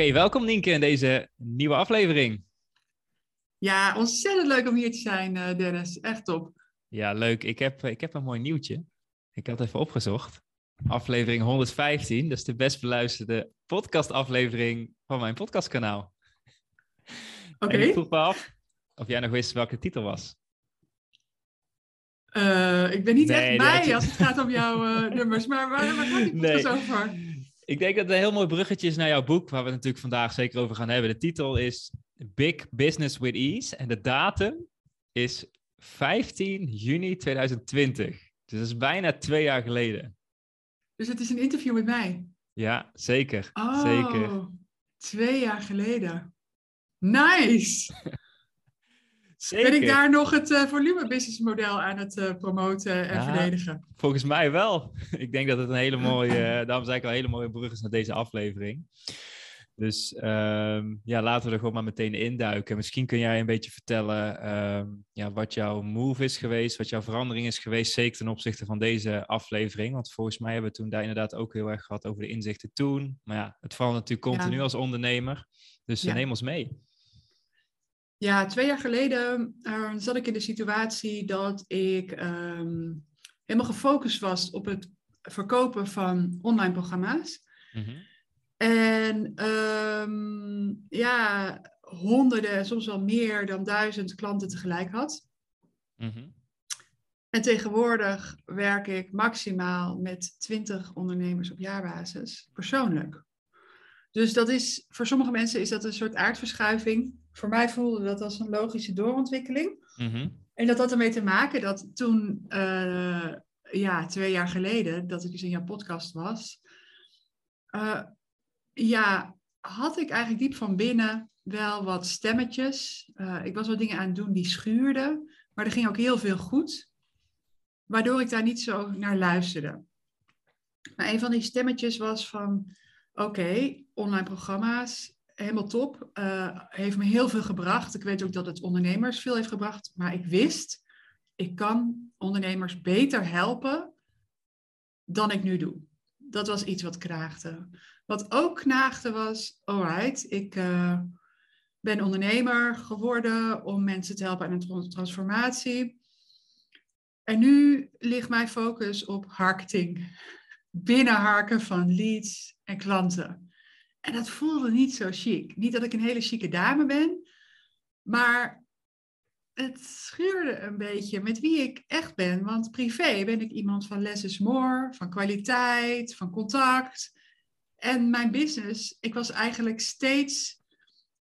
Oké, welkom Nienke in deze nieuwe aflevering. Ja, ontzettend leuk om hier te zijn, eh, Dennis. Echt top. Ja, leuk. Ik heb, ik heb een mooi nieuwtje. Ik had even opgezocht. Aflevering 115, dat is de best beluisterde podcastaflevering van mijn podcastkanaal. Oké. Ik vroeg me af of jij nog wist welke titel was. Eh, ik ben niet Nee, echt bij je- als het gaat om jouw eh, nummers, maar waar, waar gaat die Nee. podcast over? Ik denk dat het een heel mooi bruggetje is naar jouw boek, waar we het natuurlijk vandaag zeker over gaan hebben. De titel is Big Business with Ease en de datum is 15 juni 2020. Dus dat is bijna twee jaar geleden. Dus het is een interview met mij. Ja, zeker. Oh, Zeker. twee jaar geleden. Nice! Zeker. Ben ik daar nog het eh, volume business model aan het eh, promoten en Ja. verdedigen? Volgens mij wel. Ik denk dat het een hele mooie, eh, daarom zei ik al, een hele mooie brug is naar deze aflevering. Dus ehm, ja, laten we er gewoon maar meteen induiken. Misschien kun jij een beetje vertellen ehm, ja, wat jouw move is geweest, wat jouw verandering is geweest, zeker ten opzichte van deze aflevering. Want volgens mij hebben we toen daar inderdaad ook heel erg gehad over de inzichten toen. Maar ja, het verandert natuurlijk continu Ja. als ondernemer. Dus Ja. neem ons mee. Ja, twee jaar geleden eh, zat ik in de situatie dat ik ehm, helemaal gefocust was op het verkopen van online programma's. Mhm. En ehm, ja, honderden, soms wel meer dan duizend klanten tegelijk had. Mhm. En tegenwoordig werk ik maximaal met 20 ondernemers op jaarbasis, persoonlijk. Dus dat is, voor sommige mensen is dat een soort aardverschuiving. Voor mij voelde dat als een logische doorontwikkeling. Mhm. En dat had ermee te maken dat toen, eh, ja, twee jaar geleden, dat ik dus in jouw podcast was, eh, ja, had ik eigenlijk diep van binnen wel wat stemmetjes. Eh, ik was wat dingen aan het doen die schuurden, maar er ging ook heel veel goed, waardoor ik daar niet zo naar luisterde. Maar een van die stemmetjes was van, oké, online programma's, helemaal top. Eh, heeft me heel veel gebracht. Ik weet ook dat het ondernemers veel heeft gebracht. Maar ik wist, ik kan ondernemers beter helpen dan ik nu doe. Dat was iets wat knaagde. Wat ook knaagde was, alright, ik eh, ben ondernemer geworden om mensen te helpen aan een trans- transformatie. En nu ligt mijn focus op marketing. Binnenharken van leads en klanten. En dat voelde niet zo chic. Niet dat ik een hele chique dame ben, maar het schuurde een beetje met wie ik echt ben. Want privé ben ik iemand van less is more, van kwaliteit, van contact. En mijn business, ik was eigenlijk steeds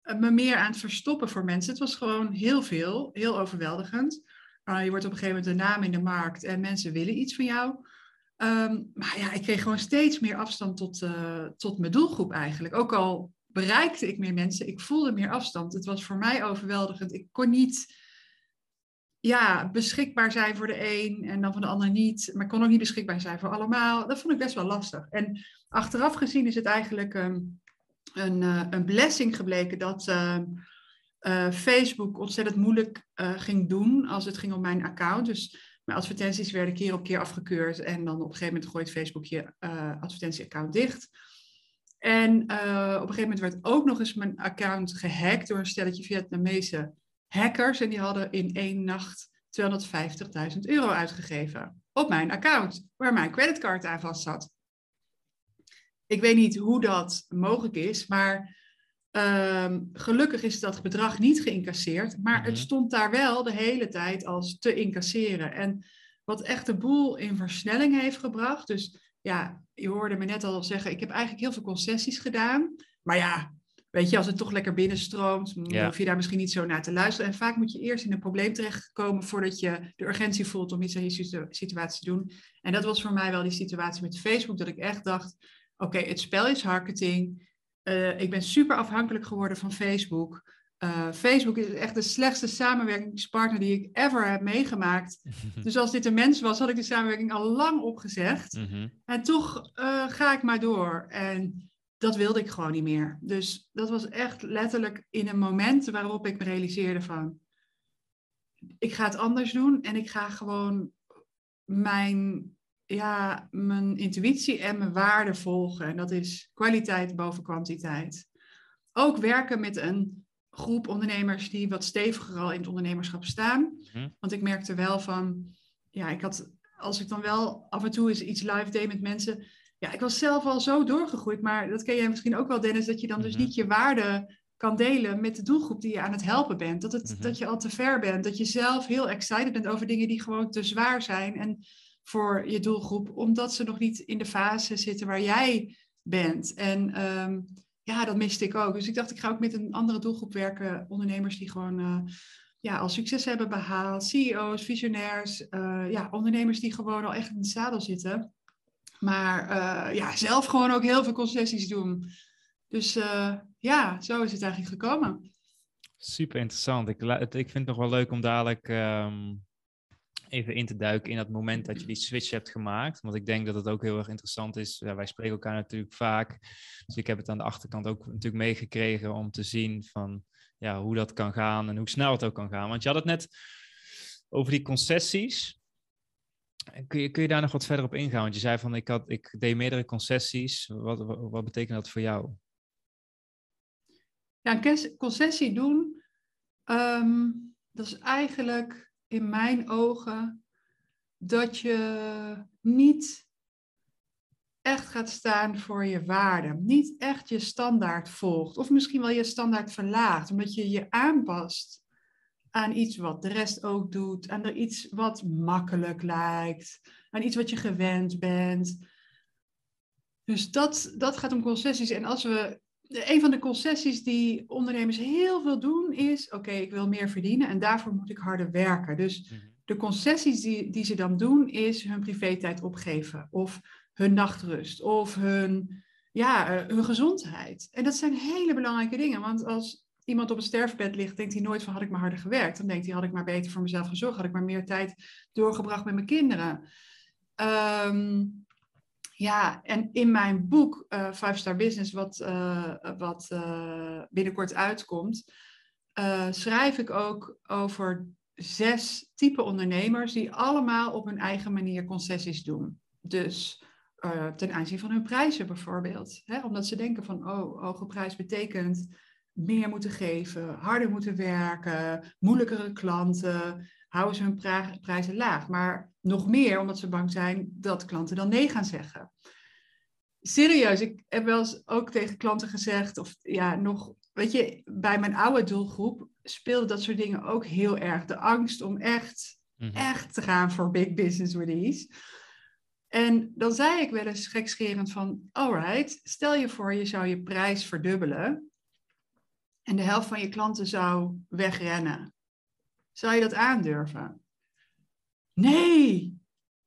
eh, me meer aan het verstoppen voor mensen. Het was gewoon heel veel, heel overweldigend. Uh, je wordt op een gegeven moment een naam in de markt en mensen willen iets van jou. Ehm, maar ja, ik kreeg gewoon steeds meer afstand tot, eh, tot mijn doelgroep eigenlijk. Ook al bereikte ik meer mensen, ik voelde meer afstand. Het was voor mij overweldigend. Ik kon niet ja, beschikbaar zijn voor de een en dan voor de ander niet. Maar ik kon ook niet beschikbaar zijn voor allemaal. Dat vond ik best wel lastig. En achteraf gezien is het eigenlijk ehm, een, eh, een blessing gebleken dat ehm, eh, Facebook ontzettend moeilijk ging doen als het ging om mijn account. Dus mijn advertenties werden keer op keer afgekeurd. En dan op een gegeven moment gooit Facebook je eh, advertentieaccount dicht. En eh, op een gegeven moment werd ook nog eens mijn account gehackt door een stelletje Vietnamese hackers. En die hadden in één nacht 250.000 euro uitgegeven op mijn account, waar mijn creditcard aan vast zat. Ik weet niet hoe dat mogelijk is, maar ehm, gelukkig is dat bedrag niet geïncasseerd. Maar Mhm. het stond daar wel de hele tijd als te incasseren. En wat echt de boel in versnelling heeft gebracht. Dus ja, je hoorde me net al zeggen, ik heb eigenlijk heel veel concessies gedaan. Maar ja, weet je, als het toch lekker binnenstroomt, Ja. hoef je daar misschien niet zo naar te luisteren. En vaak moet je eerst in een probleem terechtkomen voordat je de urgentie voelt om iets aan je situ- situatie te doen. En dat was voor mij wel die situatie met Facebook, dat ik echt dacht, oké, het spel is marketing. Uh, ik ben super afhankelijk geworden van Facebook. Uh, Facebook is echt de slechtste samenwerkingspartner die ik ever heb meegemaakt. dus als dit een mens was, had ik de samenwerking al lang opgezegd. Mhm. En toch uh, ga ik maar door. En dat wilde ik gewoon niet meer. Dus dat was echt letterlijk in een moment waarop ik me realiseerde van... Ik ga het anders doen en ik ga gewoon mijn, ja, mijn intuïtie en mijn waarden volgen. En dat is kwaliteit boven kwantiteit. Ook werken met een groep ondernemers die wat steviger al in het ondernemerschap staan. Mhm. Want ik merkte wel van, ja, ik had, als ik dan wel af en toe eens iets live deed met mensen. Ja, ik was zelf al zo doorgegroeid, maar dat ken jij misschien ook wel, Dennis, dat je dan dus mhm. niet je waarde kan delen met de doelgroep die je aan het helpen bent. Dat, het, mhm. dat je al te ver bent, dat je zelf heel excited bent over dingen die gewoon te zwaar zijn en voor je doelgroep, omdat ze nog niet in de fase zitten waar jij bent. En ehm, ja, dat miste ik ook. Dus ik dacht, ik ga ook met een andere doelgroep werken. Ondernemers die gewoon uh, ja, al succes hebben behaald. CEO's, visionairs. Uh, ja, ondernemers die gewoon al echt in het zadel zitten. Maar uh, ja, zelf gewoon ook heel veel concessies doen. Dus ja, zo is het eigenlijk gekomen. Super interessant. Ik, ik vind het nog wel leuk om dadelijk um, even in te duiken in dat moment dat je die switch hebt gemaakt. Want ik denk dat het ook heel erg interessant is. Ja, wij spreken elkaar natuurlijk vaak. Dus ik heb het aan de achterkant ook natuurlijk meegekregen om te zien van ja, hoe dat kan gaan en hoe snel het ook kan gaan. Want je had het net over die concessies. Kun je, kun je daar nog wat verder op ingaan? Want je zei van ik, had, ik deed meerdere concessies. Wat, wat, betekent dat voor jou? Ja, concessie doen, ehm, dat is eigenlijk in mijn ogen dat je niet echt gaat staan voor je waarde. Niet echt je standaard volgt. Of misschien wel je standaard verlaagt. Omdat je je aanpast aan iets wat de rest ook doet. Aan iets wat makkelijk lijkt. Aan iets wat je gewend bent. Dus dat, dat gaat om concessies. En als we een van de concessies die ondernemers heel veel doen is: oké, ik wil meer verdienen en daarvoor moet ik harder werken. Dus mhm. de concessies die, die ze dan doen is hun privé-tijd opgeven, of hun nachtrust, of hun, ja, eh, hun gezondheid. En dat zijn hele belangrijke dingen, want als iemand op een sterfbed ligt, denkt hij nooit van had ik maar harder gewerkt. Dan denkt hij had ik maar beter voor mezelf gezorgd, had ik maar meer tijd doorgebracht met mijn kinderen. Um, ja, en in mijn boek uh, Five Star Business, wat, uh, wat uh, binnenkort uitkomt, schrijf ik ook over zes type ondernemers die allemaal op hun eigen manier concessies doen. Dus ten aanzien van hun prijzen bijvoorbeeld. Hè? Omdat ze denken van, oh, hoge prijs betekent meer moeten geven, harder moeten werken, moeilijkere klanten, houden ze hun prijzen laag. Maar nog meer omdat ze bang zijn dat klanten dan nee gaan zeggen. Serieus, ik heb wel eens ook tegen klanten gezegd, of ja, nog, weet je, bij mijn oude doelgroep speelde dat soort dingen ook heel erg. De angst om echt, mhm. echt te gaan voor big business release. En dan zei ik wel eens gekscherend van, alright, stel je voor je zou je prijs verdubbelen en de helft van je klanten zou wegrennen. Zou je dat aandurven? Nee!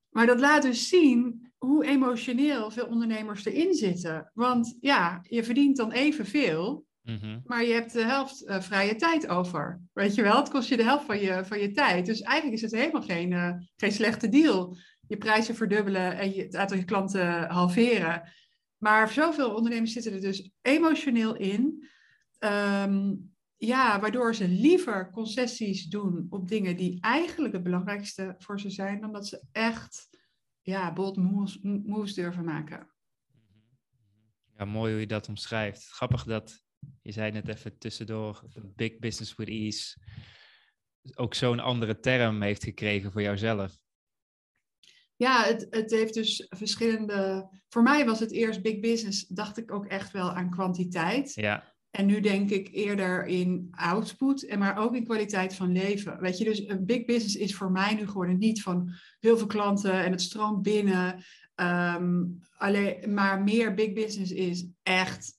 Maar dat laat dus zien hoe emotioneel veel ondernemers erin zitten. Want ja, je verdient dan evenveel, mm maar je hebt de helft uh, vrije tijd over. Weet je wel, het kost je de helft van je, van je tijd. Dus eigenlijk is het helemaal geen, uh, geen slechte deal. Je prijzen verdubbelen en je, het aantal je klanten halveren. Maar zoveel ondernemers zitten er dus emotioneel in. Um, ja, waardoor ze liever concessies doen op dingen die eigenlijk het belangrijkste voor ze zijn, dan dat ze echt ja, bold moves, moves durven maken. Ja, mooi hoe je dat omschrijft. Grappig dat je zei net even tussendoor, big business with ease, ook zo'n andere term heeft gekregen voor jouzelf. Ja, het, het heeft dus verschillende. Voor mij was het eerst big business, dacht ik ook echt wel aan kwantiteit. Ja. En nu denk ik eerder in output, en maar ook in kwaliteit van leven. Weet je, dus een big business is voor mij nu geworden niet van heel veel klanten en het stroomt binnen. Ehm, alleen, maar meer big business is echt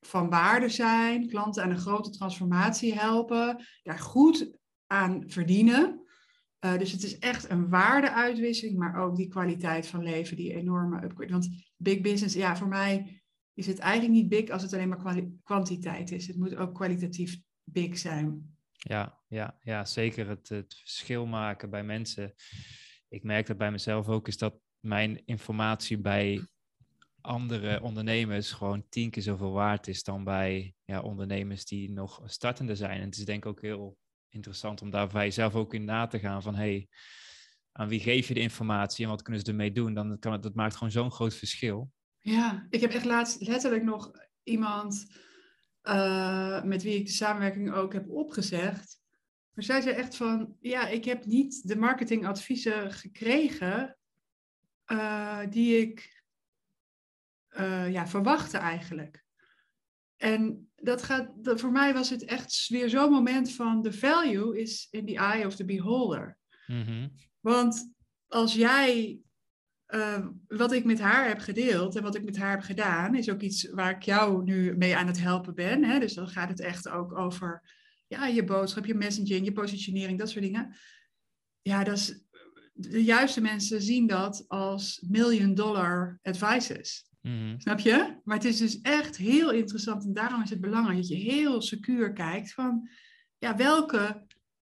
van waarde zijn, klanten aan een grote transformatie helpen, daar goed aan verdienen. Uh, dus het is echt een waardeuitwisseling, maar ook die kwaliteit van leven, die enorme upgrade. Want big business, ja, voor mij is het eigenlijk niet big als het alleen maar kwantiteit is. Het moet ook kwalitatief big zijn. Ja, ja, ja zeker het, het verschil maken bij mensen. Ik merk dat bij mezelf ook, is dat mijn informatie bij andere ondernemers gewoon tien keer zoveel waard is dan bij ja, ondernemers die nog startende zijn. En het is denk ik ook heel interessant om daar bij jezelf ook in na te gaan van hey, aan wie geef je de informatie en wat kunnen ze ermee doen? Dan kan het, dat maakt gewoon zo'n groot verschil. Ja, ik heb echt laatst letterlijk nog iemand uh, met wie ik de samenwerking ook heb opgezegd. Maar zij zei echt van, ja, ik heb niet de marketingadviezen gekregen uh, die ik uh, ja, verwachtte eigenlijk. En dat gaat, dat, voor mij was het echt weer zo'n moment van the value is in the eye of the beholder. Mm -hmm. Want als jij uh, wat ik met haar heb gedeeld en wat ik met haar heb gedaan, is ook iets waar ik jou nu mee aan het helpen ben. Hè? Dus dan gaat het echt ook over ja, je boodschap, je messaging, je positionering, dat soort dingen. Ja, dat is, de juiste mensen zien dat als million dollar advices. Mm Snap je? Maar het is dus echt heel interessant en daarom is het belangrijk dat je heel secuur kijkt van ja, welke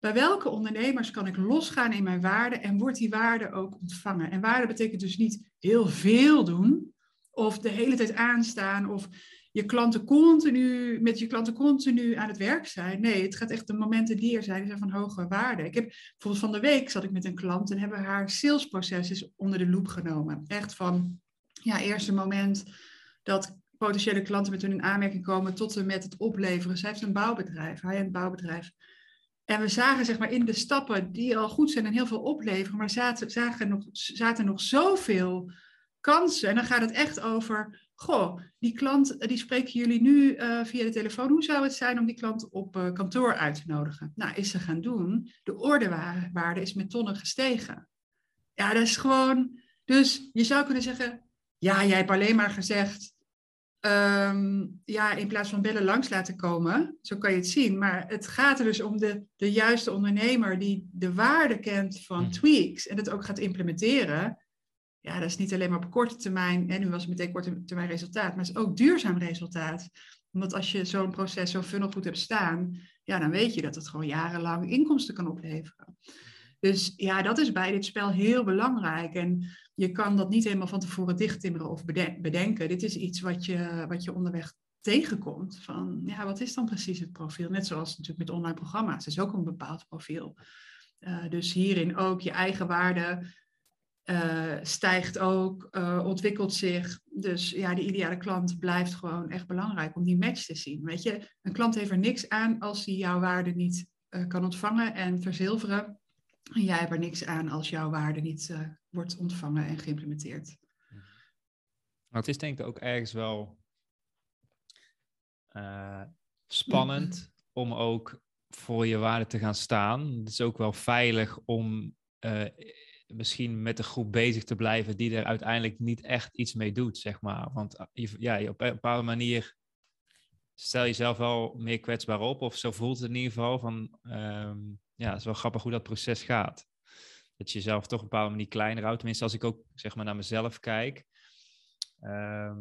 bij welke ondernemers kan ik losgaan in mijn waarde en wordt die waarde ook ontvangen? En waarde betekent dus niet heel veel doen of de hele tijd aanstaan of je klanten continu, met je klanten continu aan het werk zijn. Nee, het gaat echt de momenten die er zijn, zijn van hoge waarde. Ik heb bijvoorbeeld van de week zat ik met een klant en hebben haar salesproces onder de loep genomen. Echt van, ja, eerste moment dat potentiële klanten met hun in aanmerking komen tot en met het opleveren. Zij heeft een bouwbedrijf, high-end bouwbedrijf. En we zagen zeg maar in de stappen die al goed zijn en heel veel opleveren, maar zaten, zagen nog, zaten nog zoveel kansen. En dan gaat het echt over, goh, die klant, die spreken jullie nu uh, via de telefoon. Hoe zou het zijn om die klant op uh, kantoor uit te nodigen? Nou, is ze gaan doen. De ordewaarde is met tonnen gestegen. Ja, dat is gewoon... Dus je zou kunnen zeggen, ja, jij hebt alleen maar gezegd, Ehm, ja, in plaats van bellen langs laten komen. Zo kan je het zien. Maar het gaat er dus om de, de juiste ondernemer die de waarde kent van mhm. tweaks en het ook gaat implementeren. Ja, dat is niet alleen maar op korte termijn, en nu was het meteen korte termijn resultaat, maar het is ook duurzaam resultaat. Omdat als je zo'n proces, zo'n funnel goed hebt staan, ja, dan weet je dat het gewoon jarenlang inkomsten kan opleveren. Dus ja, dat is bij dit spel heel belangrijk. En je kan dat niet helemaal van tevoren dichttimmeren of bedenken. Dit is iets wat je, wat je onderweg tegenkomt. Van ja, wat is dan precies het profiel? Net zoals natuurlijk met online programma's. Het is ook een bepaald profiel. Uh, dus hierin ook je eigen waarde uh, stijgt ook, uh, ontwikkelt zich. Dus ja, de ideale klant blijft gewoon echt belangrijk om die match te zien. Weet je, een klant heeft er niks aan als hij jouw waarde niet kan ontvangen en verzilveren. En jij hebt er niks aan als jouw waarde niet uh, wordt ontvangen en geïmplementeerd. Maar het is denk ik ook ergens wel uh, spannend om ook voor je waarde te gaan staan. Het is ook wel veilig om uh, misschien met de groep bezig te blijven die er uiteindelijk niet echt iets mee doet, zeg maar. Want ja, op een bepaalde manier stel jezelf wel meer kwetsbaar op, of zo voelt het in ieder geval van... Um, ja, het is wel grappig hoe dat proces gaat. Dat je jezelf toch op een bepaalde manier kleiner houdt. Tenminste, als ik ook zeg maar naar mezelf kijk. Ehm,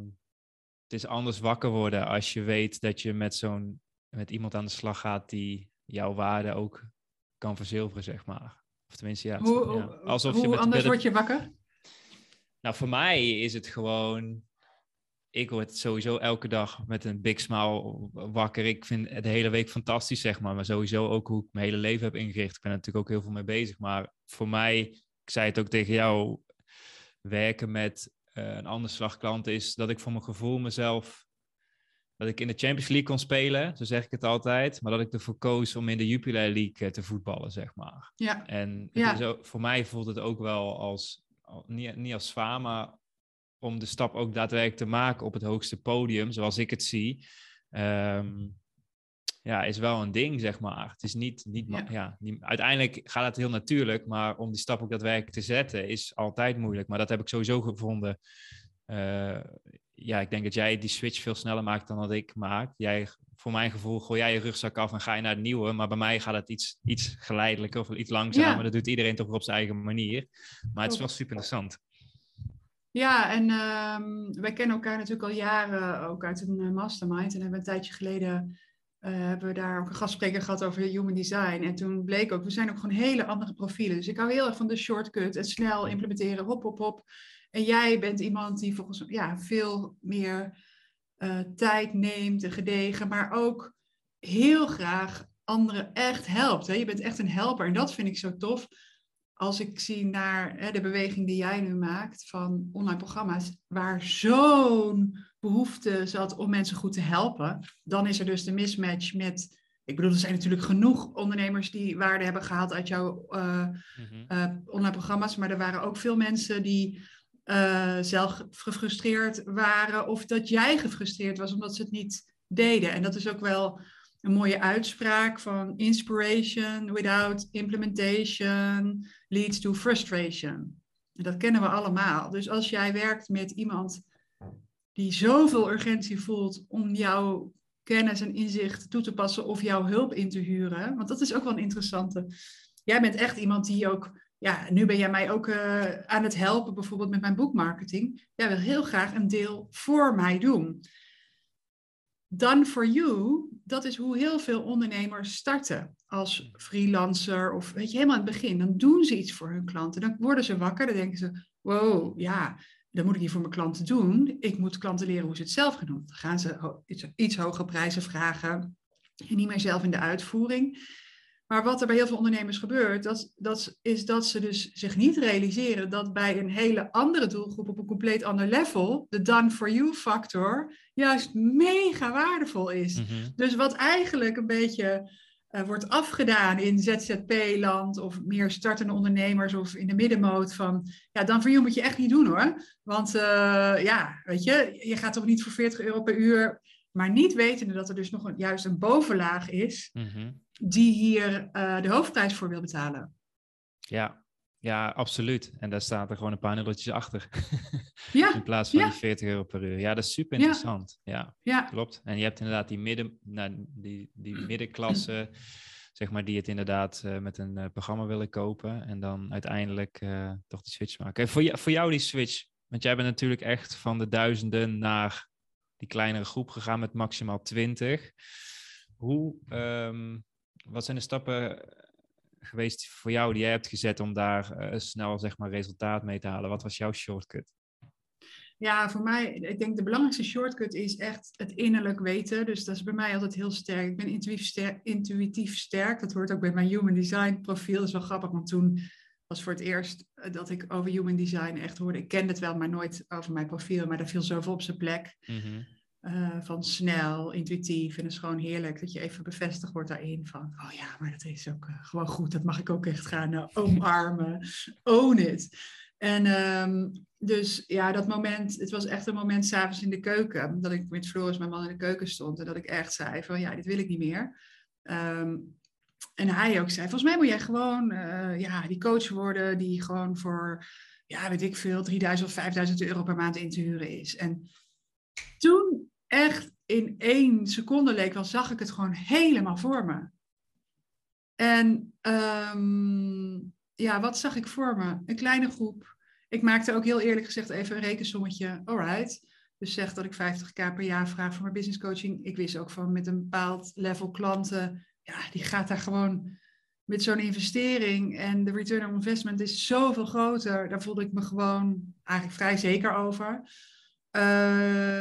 het is anders wakker worden als je weet dat je met zo'n met iemand aan de slag gaat die jouw waarde ook kan verzilveren, zeg maar. Of tenminste, ja. Hoe, ja. Alsof hoe je met, anders word je wakker? Nou, voor mij is het gewoon ik word sowieso elke dag met een big smile wakker. Ik vind de hele week fantastisch, zeg maar. Maar sowieso ook hoe ik mijn hele leven heb ingericht. Ik ben er natuurlijk ook heel veel mee bezig. Maar voor mij, ik zei het ook tegen jou, werken met uh, een ander slagklant is dat ik voor mijn gevoel mezelf... Dat ik in de Champions League kon spelen, zo zeg ik het altijd. Maar dat ik ervoor koos om in de Jupiler League eh, te voetballen, zeg maar. Ja. En ja. voor mij voelt het ook wel als, niet, niet als zwaar, maar om de stap ook daadwerkelijk te maken op het hoogste podium, zoals ik het zie, um, ja, is wel een ding, zeg maar. Het is niet, niet, ja. ja niet, uiteindelijk gaat het heel natuurlijk, maar om die stap ook daadwerkelijk te zetten is altijd moeilijk. Maar dat heb ik sowieso gevonden. Uh, ja, ik denk dat jij die switch veel sneller maakt dan dat ik maak. Jij, voor mijn gevoel, gooi jij je rugzak af en ga je naar het nieuwe. Maar bij mij gaat het iets, iets geleidelijker of iets langzamer. Ja. Dat doet iedereen toch op zijn eigen manier. Maar het is wel super interessant. Ja, en um, wij kennen elkaar natuurlijk al jaren, ook uit een mastermind. En hebben een tijdje geleden uh, hebben we daar ook een gastspreker gehad over human design. En toen bleek ook, we zijn ook gewoon hele andere profielen. Dus ik hou heel erg van de shortcut en snel implementeren, hop, hop, hop. En jij bent iemand die volgens ja, veel meer uh, tijd neemt en gedegen, maar ook heel graag anderen echt helpt. Hè? Je bent echt een helper en dat vind ik zo tof. Als ik zie naar hè, de beweging die jij nu maakt van online programma's, waar zo'n behoefte zat om mensen goed te helpen, dan is er dus de mismatch met. Ik bedoel, er zijn natuurlijk genoeg ondernemers die waarde hebben gehaald uit jouw uh, online programma's, maar er waren ook veel mensen die uh, zelf gefrustreerd waren of dat jij gefrustreerd was omdat ze het niet deden. En dat is ook wel een mooie uitspraak van inspiration without implementation leads to frustration. Dat kennen we allemaal. Dus als jij werkt met iemand die zoveel urgentie voelt om jouw kennis en inzicht toe te passen of jouw hulp in te huren, want dat is ook wel een interessante. Jij bent echt iemand die ook ja, nu ben jij mij ook uh, aan het helpen, bijvoorbeeld met mijn boekmarketing. Jij wil heel graag een deel voor mij doen. Done for you, dat is hoe heel veel ondernemers starten als freelancer of weet je, helemaal aan het begin. Dan doen ze iets voor hun klanten. Dan worden ze wakker, dan denken ze, wow, ja, dan moet ik niet voor mijn klanten doen. Ik moet klanten leren hoe ze het zelf gaan doen. Dan gaan ze iets, iets hogere prijzen vragen en niet meer zelf in de uitvoering. Maar wat er bij heel veel ondernemers gebeurt, dat, dat, is dat ze dus zich niet realiseren dat bij een hele andere doelgroep op een compleet ander level, de done for you factor, juist mega waardevol is. Mhm. Dus wat eigenlijk een beetje uh, wordt afgedaan in ZZP-land of meer startende ondernemers of in de middenmoot van, ja, dan voor you moet je echt niet doen hoor. Want uh, ja, weet je, je gaat toch niet voor 40 euro per uur, maar niet wetende dat er dus nog een, juist een bovenlaag is. Mhm die hier uh, de hoofdprijs voor wil betalen. Ja, ja, absoluut. En daar staat er gewoon een paar nulletjes achter. Ja, In plaats van ja. die 40 euro per uur. Ja, dat is super interessant. Ja, ja. klopt. En je hebt inderdaad die, midden, nou, die, die middenklasse, zeg maar, die het inderdaad uh, met een uh, programma willen kopen. En dan uiteindelijk toch die switch maken. En voor, jou, voor jou die switch, want jij bent natuurlijk echt van de duizenden naar die kleinere groep gegaan met maximaal 20. Hoe, um, wat zijn de stappen geweest voor jou die jij hebt gezet om daar uh, snel zeg maar, resultaat mee te halen? Wat was jouw shortcut? Ja, voor mij, ik denk de belangrijkste shortcut is echt het innerlijk weten. Dus dat is bij mij altijd heel sterk. Ik ben intuïtief sterk. Intuïtief sterk. Dat hoort ook bij mijn human design profiel. Dat is wel grappig, want toen was voor het eerst dat ik over human design echt hoorde. Ik kende het wel, maar nooit over mijn profiel. Maar daar viel zoveel op zijn plek. Mm -hmm. Uh, van snel, intuïtief. En het is gewoon heerlijk dat je even bevestigd wordt daarin van, oh ja, maar dat is ook uh, gewoon goed. Dat mag ik ook echt gaan uh, omarmen. Own it. En um, dus ja, dat moment, het was echt een moment s'avonds in de keuken. Dat ik met Floris, mijn man, in de keuken stond. En dat ik echt zei van, ja, dit wil ik niet meer. Um, en hij ook zei, volgens mij moet jij gewoon ja, die coach worden die gewoon voor, ja, weet ik veel, 3000 of 5000 euro per maand in te huren is. En toen echt in één seconde leek wel, zag ik het gewoon helemaal voor me. En um, ja, wat zag ik voor me? Een kleine groep. Ik maakte ook heel eerlijk gezegd even een rekensommetje. Alright. Dus zeg dat ik 50k per jaar vraag voor mijn business coaching. Ik wist ook van met een bepaald level klanten. Ja, die gaat daar gewoon met zo'n investering. En de return on investment is zoveel groter. Daar voelde ik me gewoon eigenlijk vrij zeker over. Uh,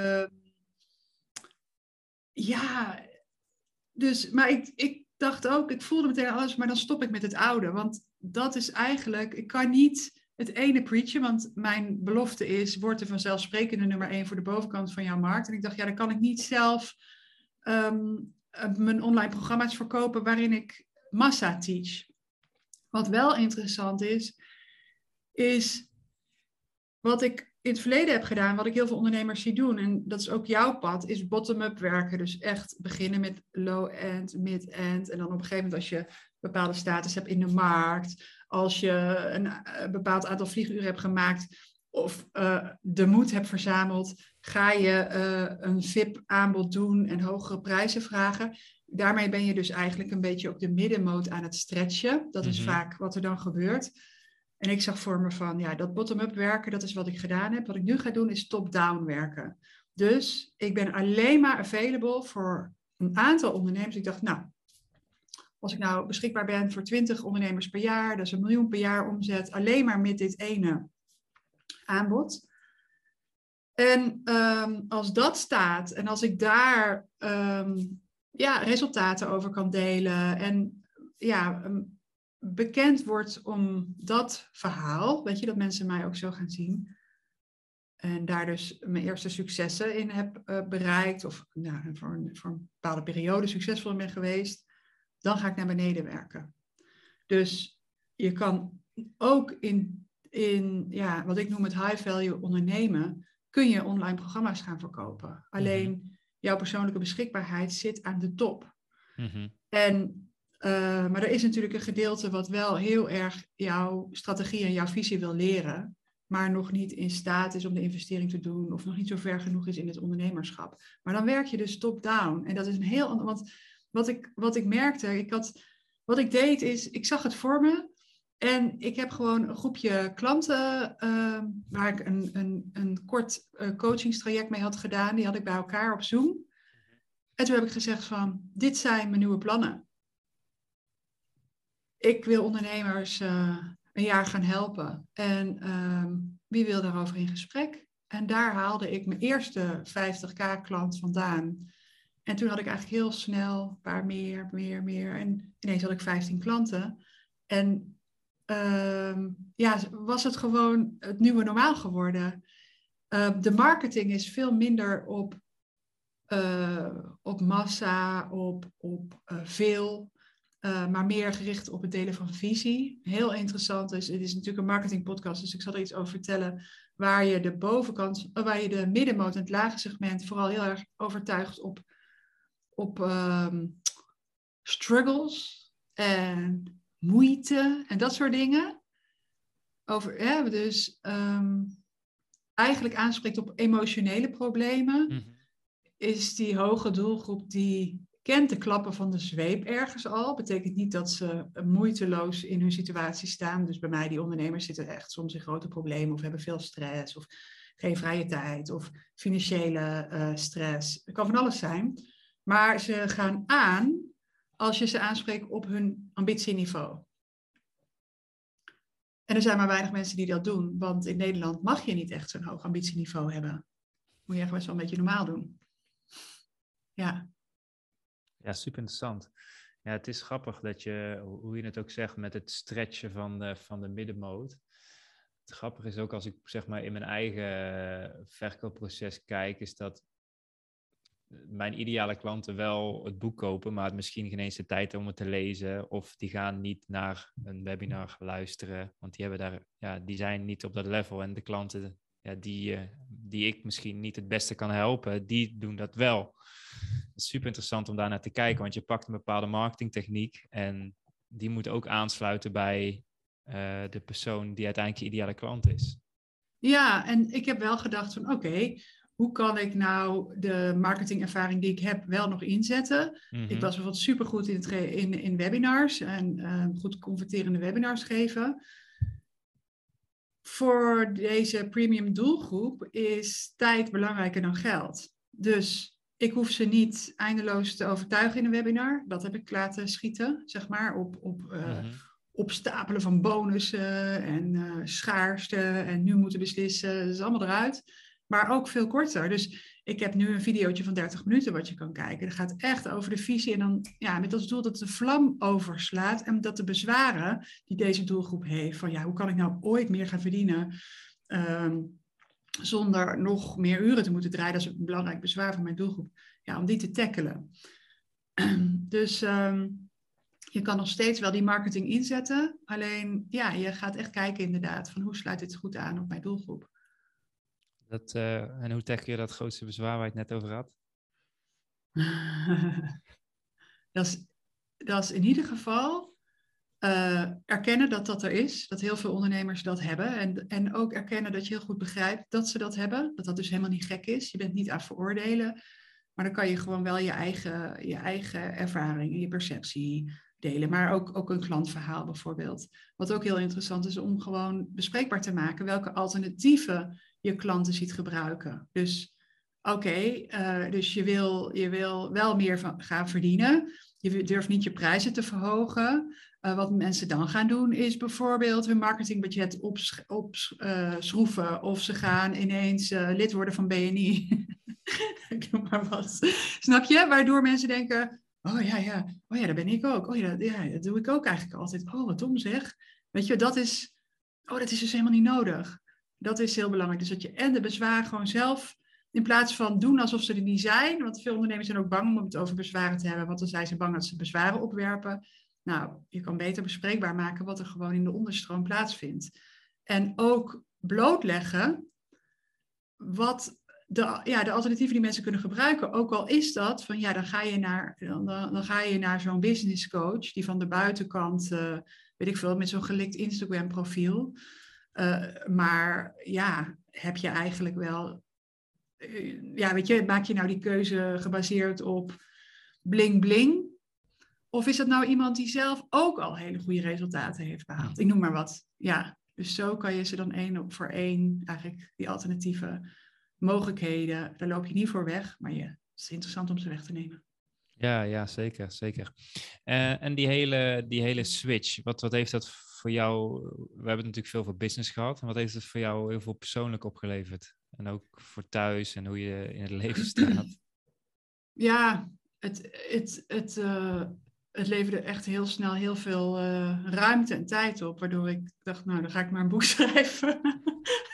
ja, dus, maar ik, ik dacht ook, ik voelde meteen alles, maar dan stop ik met het oude. Want dat is eigenlijk, ik kan niet het ene preachen, want mijn belofte is, word de vanzelfsprekende nummer één voor de bovenkant van jouw markt. En ik dacht, ja, dan kan ik niet zelf um, mijn online programma's verkopen waarin ik massa teach. Wat wel interessant is, is wat ik in het verleden heb gedaan, wat ik heel veel ondernemers zie doen, en dat is ook jouw pad, is bottom-up werken. Dus echt beginnen met low-end, mid-end. En dan op een gegeven moment als je bepaalde status hebt in de markt, als je een, een bepaald aantal vlieguren hebt gemaakt of uh, de moed hebt verzameld, ga je uh, een VIP-aanbod doen en hogere prijzen vragen. Daarmee ben je dus eigenlijk een beetje op de middenmoot aan het stretchen. Dat is Mhm. vaak wat er dan gebeurt. En ik zag voor me van, ja, dat bottom-up werken, dat is wat ik gedaan heb. Wat ik nu ga doen is top-down werken. Dus ik ben alleen maar available voor een aantal ondernemers. Ik dacht, nou, als ik nou beschikbaar ben voor 20 ondernemers per jaar, dat is een miljoen per jaar omzet, alleen maar met dit ene aanbod. En ehm, als dat staat en als ik daar ehm, ja, resultaten over kan delen en ja, bekend wordt om dat verhaal, weet je, dat mensen mij ook zo gaan zien. En daar dus mijn eerste successen in heb uh, bereikt, of nou, voor, een, voor een bepaalde periode succesvol in ben geweest, dan ga ik naar beneden werken. Dus je kan ook in, in ja, wat ik noem het high value ondernemen, kun je online programma's gaan verkopen. Mhm. Alleen jouw persoonlijke beschikbaarheid zit aan de top. Mhm. En, uh, maar er is natuurlijk een gedeelte wat wel heel erg jouw strategie en jouw visie wil leren, maar nog niet in staat is om de investering te doen of nog niet zo ver genoeg is in het ondernemerschap. Maar dan werk je dus top-down. En dat is een heel ander. Want wat ik, wat ik merkte, ik had, wat ik deed is, ik zag het voor me. En ik heb gewoon een groepje klanten uh, waar ik een, een, een kort uh, coachingstraject mee had gedaan. Die had ik bij elkaar op Zoom. En toen heb ik gezegd van, dit zijn mijn nieuwe plannen. Ik wil ondernemers uh, een jaar gaan helpen. En ehm, wie wil daarover in gesprek? En daar haalde ik mijn eerste 50k klant vandaan. En toen had ik eigenlijk heel snel een paar meer, meer, meer. En ineens had ik 15 klanten. En uh, ja, was het gewoon het nieuwe normaal geworden. Uh, de marketing is veel minder op, uh, op massa, op, op uh, veel, maar meer gericht op het delen van visie. Heel interessant is, het is natuurlijk een marketingpodcast, dus ik zal er iets over vertellen waar je de bovenkant, waar je de middenmoot en het lage segment vooral heel erg overtuigt op op ehm, struggles en moeite en dat soort dingen. Over, ja, dus um, eigenlijk aanspreekt op emotionele problemen. Mhm. Is die hoge doelgroep die kent de klappen van de zweep ergens al. Betekent niet dat ze moeiteloos in hun situatie staan. Dus bij mij, die ondernemers zitten echt soms in grote problemen of hebben veel stress of geen vrije tijd of financiële uh, stress. Het kan van alles zijn. Maar ze gaan aan als je ze aanspreekt op hun ambitieniveau. En er zijn maar weinig mensen die dat doen, want in Nederland mag je niet echt zo'n hoog ambitieniveau hebben. Moet je echt best wel een beetje normaal doen. Ja. Ja, super interessant. Ja, het is grappig dat je, hoe je het ook zegt, met het stretchen van de, van de middenmoot. Het grappige is ook als ik zeg maar in mijn eigen verkoopproces kijk, is dat mijn ideale klanten wel het boek kopen, maar het misschien geen eens de tijd om het te lezen. Of die gaan niet naar een webinar luisteren, want die, hebben daar, ja, die zijn niet op dat level. En de klanten ja, die, uh, die ik misschien niet het beste kan helpen, die doen dat wel. Het is super interessant om daar naar te kijken, want je pakt een bepaalde marketingtechniek en die moet ook aansluiten bij uh, de persoon die uiteindelijk je ideale klant is. Ja, en ik heb wel gedacht van oké, hoe kan ik nou de marketingervaring die ik heb wel nog inzetten? Ik mhm. was bijvoorbeeld supergoed in, in, in webinars en uh, goed converterende webinars geven. Voor deze premium doelgroep is tijd belangrijker dan geld. Dus ik hoef ze niet eindeloos te overtuigen in een webinar. Dat heb ik laten schieten, zeg maar, op, op uh, opstapelen van bonussen en uh, schaarste. En nu moeten beslissen. Dat is allemaal eruit maar ook veel korter. Dus ik heb nu een videootje van 30 minuten wat je kan kijken. Dat gaat echt over de visie en dan ja, met als doel dat de vlam overslaat en dat de bezwaren die deze doelgroep heeft, van ja, hoe kan ik nou ooit meer gaan verdienen ehm, zonder nog meer uren te moeten draaien, dat is een belangrijk bezwaar van mijn doelgroep, ja, om die te tackelen. dus ehm, je kan nog steeds wel die marketing inzetten, alleen ja, je gaat echt kijken inderdaad van hoe sluit dit goed aan op mijn doelgroep. Dat, uh, en hoe tackle je dat grootste bezwaar waar je het net over had? dat, is, dat is in ieder geval uh, erkennen dat dat er is. Dat heel veel ondernemers dat hebben. En, en ook erkennen dat je heel goed begrijpt dat ze dat hebben. Dat dat dus helemaal niet gek is. Je bent niet aan veroordelen. Maar dan kan je gewoon wel je eigen, je eigen ervaring je perceptie delen. Maar ook, ook een klantverhaal bijvoorbeeld. Wat ook heel interessant is om gewoon bespreekbaar te maken welke alternatieven je klanten ziet gebruiken. Dus oké, eh, dus je wil, je wil wel meer gaan verdienen. Je durft niet je prijzen te verhogen. Uh, wat mensen dan gaan doen is bijvoorbeeld hun marketingbudget opschroeven. Op, uh, of ze gaan ineens uh, lid worden van BNI. Ik noem maar wat. Snap je? Waardoor mensen denken, oh ja, ja, oh ja, dat ben ik ook. Oh ja ja, dat doe ik ook eigenlijk altijd. Oh, wat dom zeg. Weet je, dat is, oh, dat is dus helemaal niet nodig. Dat is heel belangrijk. Dus dat je en de bezwaren gewoon zelf, in plaats van doen alsof ze er niet zijn, want veel ondernemers zijn ook bang om het over bezwaren te hebben, want dan zijn ze bang dat ze bezwaren opwerpen. Nou, je kan beter bespreekbaar maken wat er gewoon in de onderstroom plaatsvindt. En ook blootleggen wat de, ja, de alternatieven die mensen kunnen gebruiken. Ook al is dat van ja, dan ga je naar, dan, dan ga je naar zo'n business coach die van de buitenkant, uh, weet ik veel, met zo'n gelikt Instagram profiel. Uh, maar ja, heb je eigenlijk wel, uh, ja, weet je, maak je nou die keuze gebaseerd op bling bling? Of is dat nou iemand die zelf ook al hele goede resultaten heeft behaald? Ik noem maar wat. Ja, dus zo kan je ze dan één op voor één, eigenlijk die alternatieve mogelijkheden, daar loop je niet voor weg, maar je, het is interessant om ze weg te nemen. Ja, ja, zeker, zeker. Uh, en die hele, die hele switch, wat, wat heeft dat voor jou, we hebben natuurlijk veel voor business gehad, en wat heeft het voor jou heel veel persoonlijk opgeleverd? En ook voor thuis en hoe je in het leven staat? Ja, het, het, het, uh, het leverde echt heel snel heel veel uh, ruimte en tijd op, waardoor ik dacht, nou, dan ga ik maar een boek schrijven.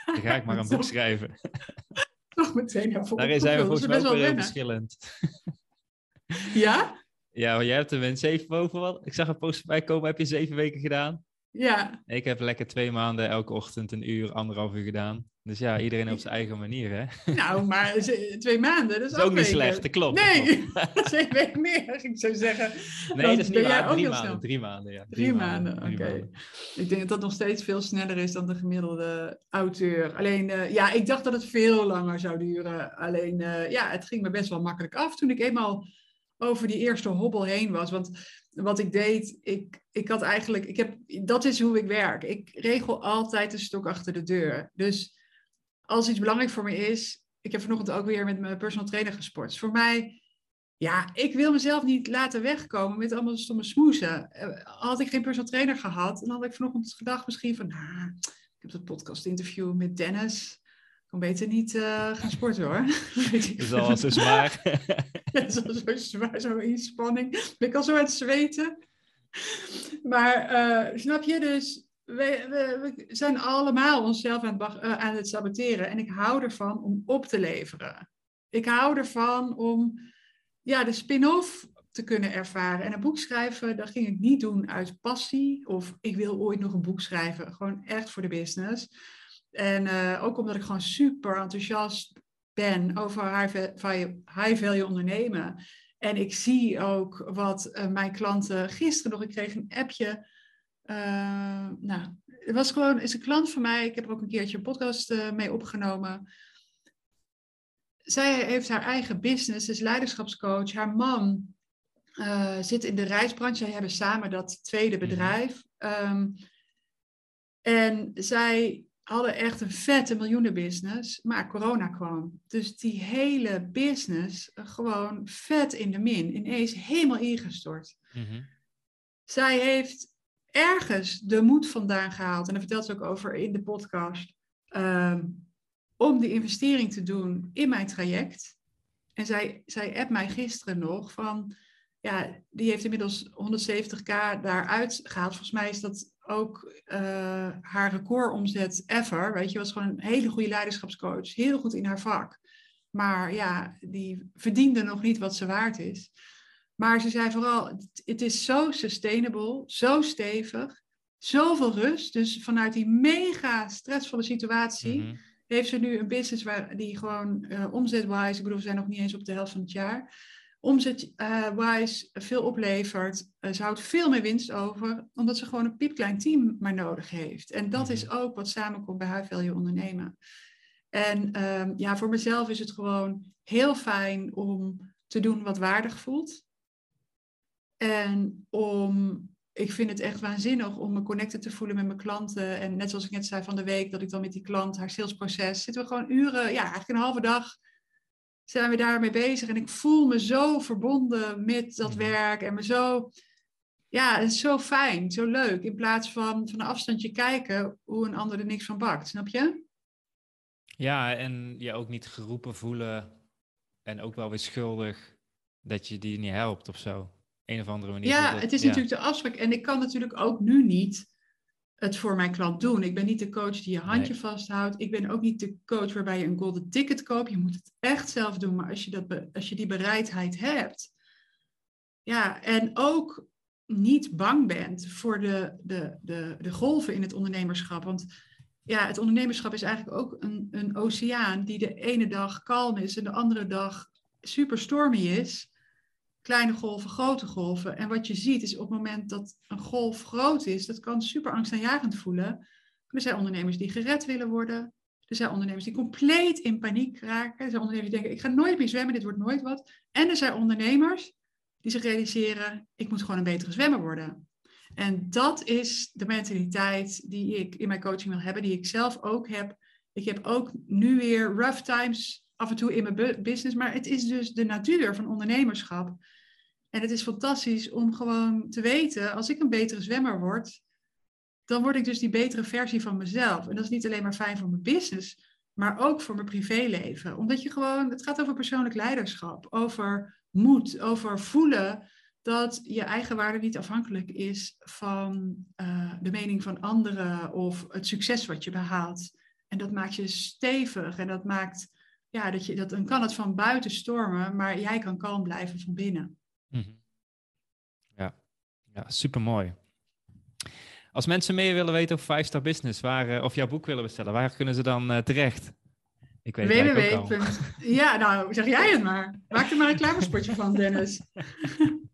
Dan ga ik maar een boek schrijven. Toch meteen naar Daar zijn we volgens mij ook heel verschillend. Ja? Ja, jij hebt er zeven wat. Ik zag een post bij komen, heb je zeven weken gedaan? Ja. Ik heb lekker twee maanden elke ochtend een uur, anderhalf uur gedaan. Dus ja, iedereen op zijn eigen manier, hè? Nou, maar twee maanden, dat is, dat is ook niet slecht, dat klopt. Nee, zeven weken meer, ik zou zeggen. Nee, dat is niet waar. Drie maanden, drie maanden, ja. Drie, drie maanden, oké. Okay. Ik denk dat dat nog steeds veel sneller is dan de gemiddelde auteur. Alleen, uh, ja, ik dacht dat het veel langer zou duren. Alleen, uh, ja, het ging me best wel makkelijk af toen ik eenmaal over die eerste hobbel heen was. Want wat ik deed, ik, ik had eigenlijk, ik heb, dat is hoe ik werk. Ik regel altijd een stok achter de deur. Dus als iets belangrijk voor me is, ik heb vanochtend ook weer met mijn personal trainer gesport. voor mij, ja, ik wil mezelf niet laten wegkomen met allemaal stomme smoesen. Had ik geen personal trainer gehad, dan had ik vanochtend gedacht misschien van, nou, ik heb dat podcast interview met Dennis. Ik kan beter niet uh, gaan sporten hoor. Dat is al zo zwaar. dat is al zo zwaar, zo'n inspanning. Ben ik al zo aan het zweten. Maar uh, snap je, dus we, zijn allemaal onszelf aan het, uh, aan het saboteren. En ik hou ervan om op te leveren. Ik hou ervan om ja, de spin-off te kunnen ervaren. En een boek schrijven, dat ging ik niet doen uit passie. Of ik wil ooit nog een boek schrijven. Gewoon echt voor de business. En uh, ook omdat ik gewoon super enthousiast ben over high-value ondernemen. En ik zie ook wat uh, mijn klanten gisteren nog, ik kreeg een appje. Uh, nou, het was gewoon, is een klant van mij. Ik heb er ook een keertje een podcast uh, mee opgenomen. Zij heeft haar eigen business, is leiderschapscoach. Haar man zit in de reisbranche. Zij hebben samen dat tweede bedrijf. Um, en zij hadden echt een vette miljoenenbusiness, maar corona kwam. Dus die hele business gewoon vet in de min, ineens helemaal ingestort. Mm-hmm. Zij heeft ergens de moed vandaan gehaald, en daar vertelt ze ook over in de podcast, um, om die investering te doen in mijn traject. En zij, zij appt mij gisteren nog van, ja, die heeft inmiddels 170k daaruit gehaald. Volgens mij is dat ook uh, haar recordomzet ever. Weet je, was gewoon een hele goede leiderschapscoach. Heel goed in haar vak. Maar ja, die verdiende nog niet wat ze waard is. Maar ze zei vooral, het is zo sustainable, zo stevig, zoveel rust. Dus vanuit die mega stressvolle situatie mm-hmm. heeft ze nu een business waar die gewoon uh, omzetwise, ik bedoel, we zijn nog niet eens op de helft van het jaar omzet-wise uh, veel oplevert. Uh, ze houdt veel meer winst over, omdat ze gewoon een piepklein team maar nodig heeft. En dat is ook wat samenkomt bij High Value Ondernemen. En um, ja, voor mezelf is het gewoon heel fijn om te doen wat waardig voelt. En om, ik vind het echt waanzinnig om me connected te voelen met mijn klanten. En net zoals ik net zei van de week, dat ik dan met die klant haar salesproces, zitten we gewoon uren, ja, eigenlijk een halve dag zijn we daarmee bezig. En ik voel me zo verbonden met dat Mhm. werk en me zo, ja, het is zo fijn, zo leuk. In plaats van van een afstandje kijken hoe een ander er niks van bakt, snap je? Ja, en je ook niet geroepen voelen en ook wel weer schuldig dat je die niet helpt of zo. Een of andere manier. Ja, dat- het is ja. natuurlijk de afspraak. En ik kan natuurlijk ook nu niet het voor mijn klant doen. Ik ben niet de coach die je handje vasthoudt. Ik ben ook niet de coach waarbij je een golden ticket koopt. Je moet het echt zelf doen. Maar als je, dat als je die bereidheid hebt. Ja, en ook niet bang bent voor de, de, de, de golven in het ondernemerschap. Want ja, het ondernemerschap is eigenlijk ook een, een oceaan die de ene dag kalm is en de andere dag super stormy is kleine golven, grote golven. En wat je ziet is op het moment dat een golf groot is, dat kan super angstaanjagend voelen. Er zijn ondernemers die gered willen worden. Er zijn ondernemers die compleet in paniek raken. Er zijn ondernemers die denken, ik ga nooit meer zwemmen, dit wordt nooit wat. En er zijn ondernemers die zich realiseren, ik moet gewoon een betere zwemmer worden. En dat is de mentaliteit die ik in mijn coaching wil hebben, die ik zelf ook heb. Ik heb ook nu weer rough times af en toe in mijn bu- business, maar het is dus de natuur van ondernemerschap. En het is fantastisch om gewoon te weten, als ik een betere zwemmer word, dan word ik dus die betere versie van mezelf. En dat is niet alleen maar fijn voor mijn business, maar ook voor mijn privéleven. Omdat je gewoon, het gaat over persoonlijk leiderschap, over moed, over voelen dat je eigen waarde niet afhankelijk is van eh, de mening van anderen of het succes wat je behaalt. En dat maakt je stevig en dat maakt, ja, dat je, dat, dan kan het van buiten stormen, maar jij kan kalm blijven van binnen. Mhm. Ja, ja super mooi. Als mensen meer willen weten over 5 Star Business, waar, eh, of jouw boek willen bestellen, waar kunnen ze dan eh, terecht? Ik weet het eigenlijk ook al. www. Ja, nou zeg jij het maar. Maak er maar een reclamespotje van, Dennis.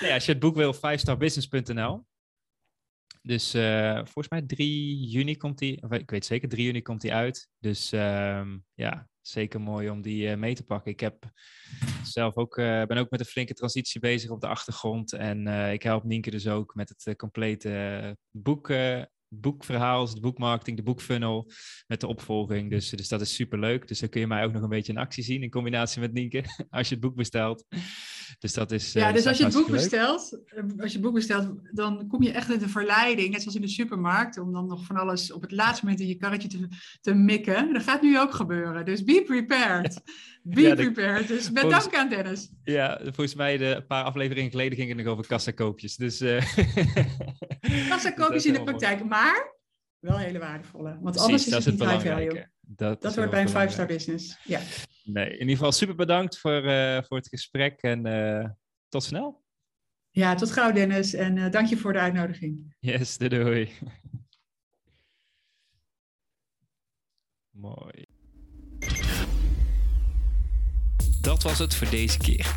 Nee, als je het boek wil, 5starbusiness.nl. Dus eh, volgens mij 3 juni komt die, of ik weet zeker, 3 juni komt die uit. Dus ehm, ja, zeker mooi om die eh, mee te pakken. Ik heb zelf ook, eh, ben ook met een flinke transitie bezig op de achtergrond. En eh, ik help Nienke dus ook met het complete boek, boekverhaal, dus de boekmarketing, de boekfunnel, met de opvolging. Dus, dus dat is super leuk. Dus dan kun je mij ook nog een beetje in actie zien in combinatie met Nienke, als je het boek bestelt. Dus dat is. eh, Ja, dat dus is als je het boek leuk. bestelt, eh, als je het boek bestelt, dan kom je echt in de verleiding, net zoals in de supermarkt, om dan nog van alles op het laatste moment in je karretje te, te mikken. Dat gaat nu ook gebeuren. Dus be prepared. Be Ja, prepared. Dus volgens- dank aan Dennis. Ja, volgens mij de, een paar afleveringen geleden ging het nog over kassakoopjes. Dus, eh Kassakoopjes in de praktijk, maar wel hele waardevolle. Want anders is het niet high value. Dat, Dat heel bij een five-star business. Ja. Nee, in ieder geval super bedankt voor, eh, voor het gesprek en eh, tot snel. ja, tot gauw Dennis en eh, dank je voor de uitnodiging. Yes, doei, doei. Mooi. Dat was het voor deze keer.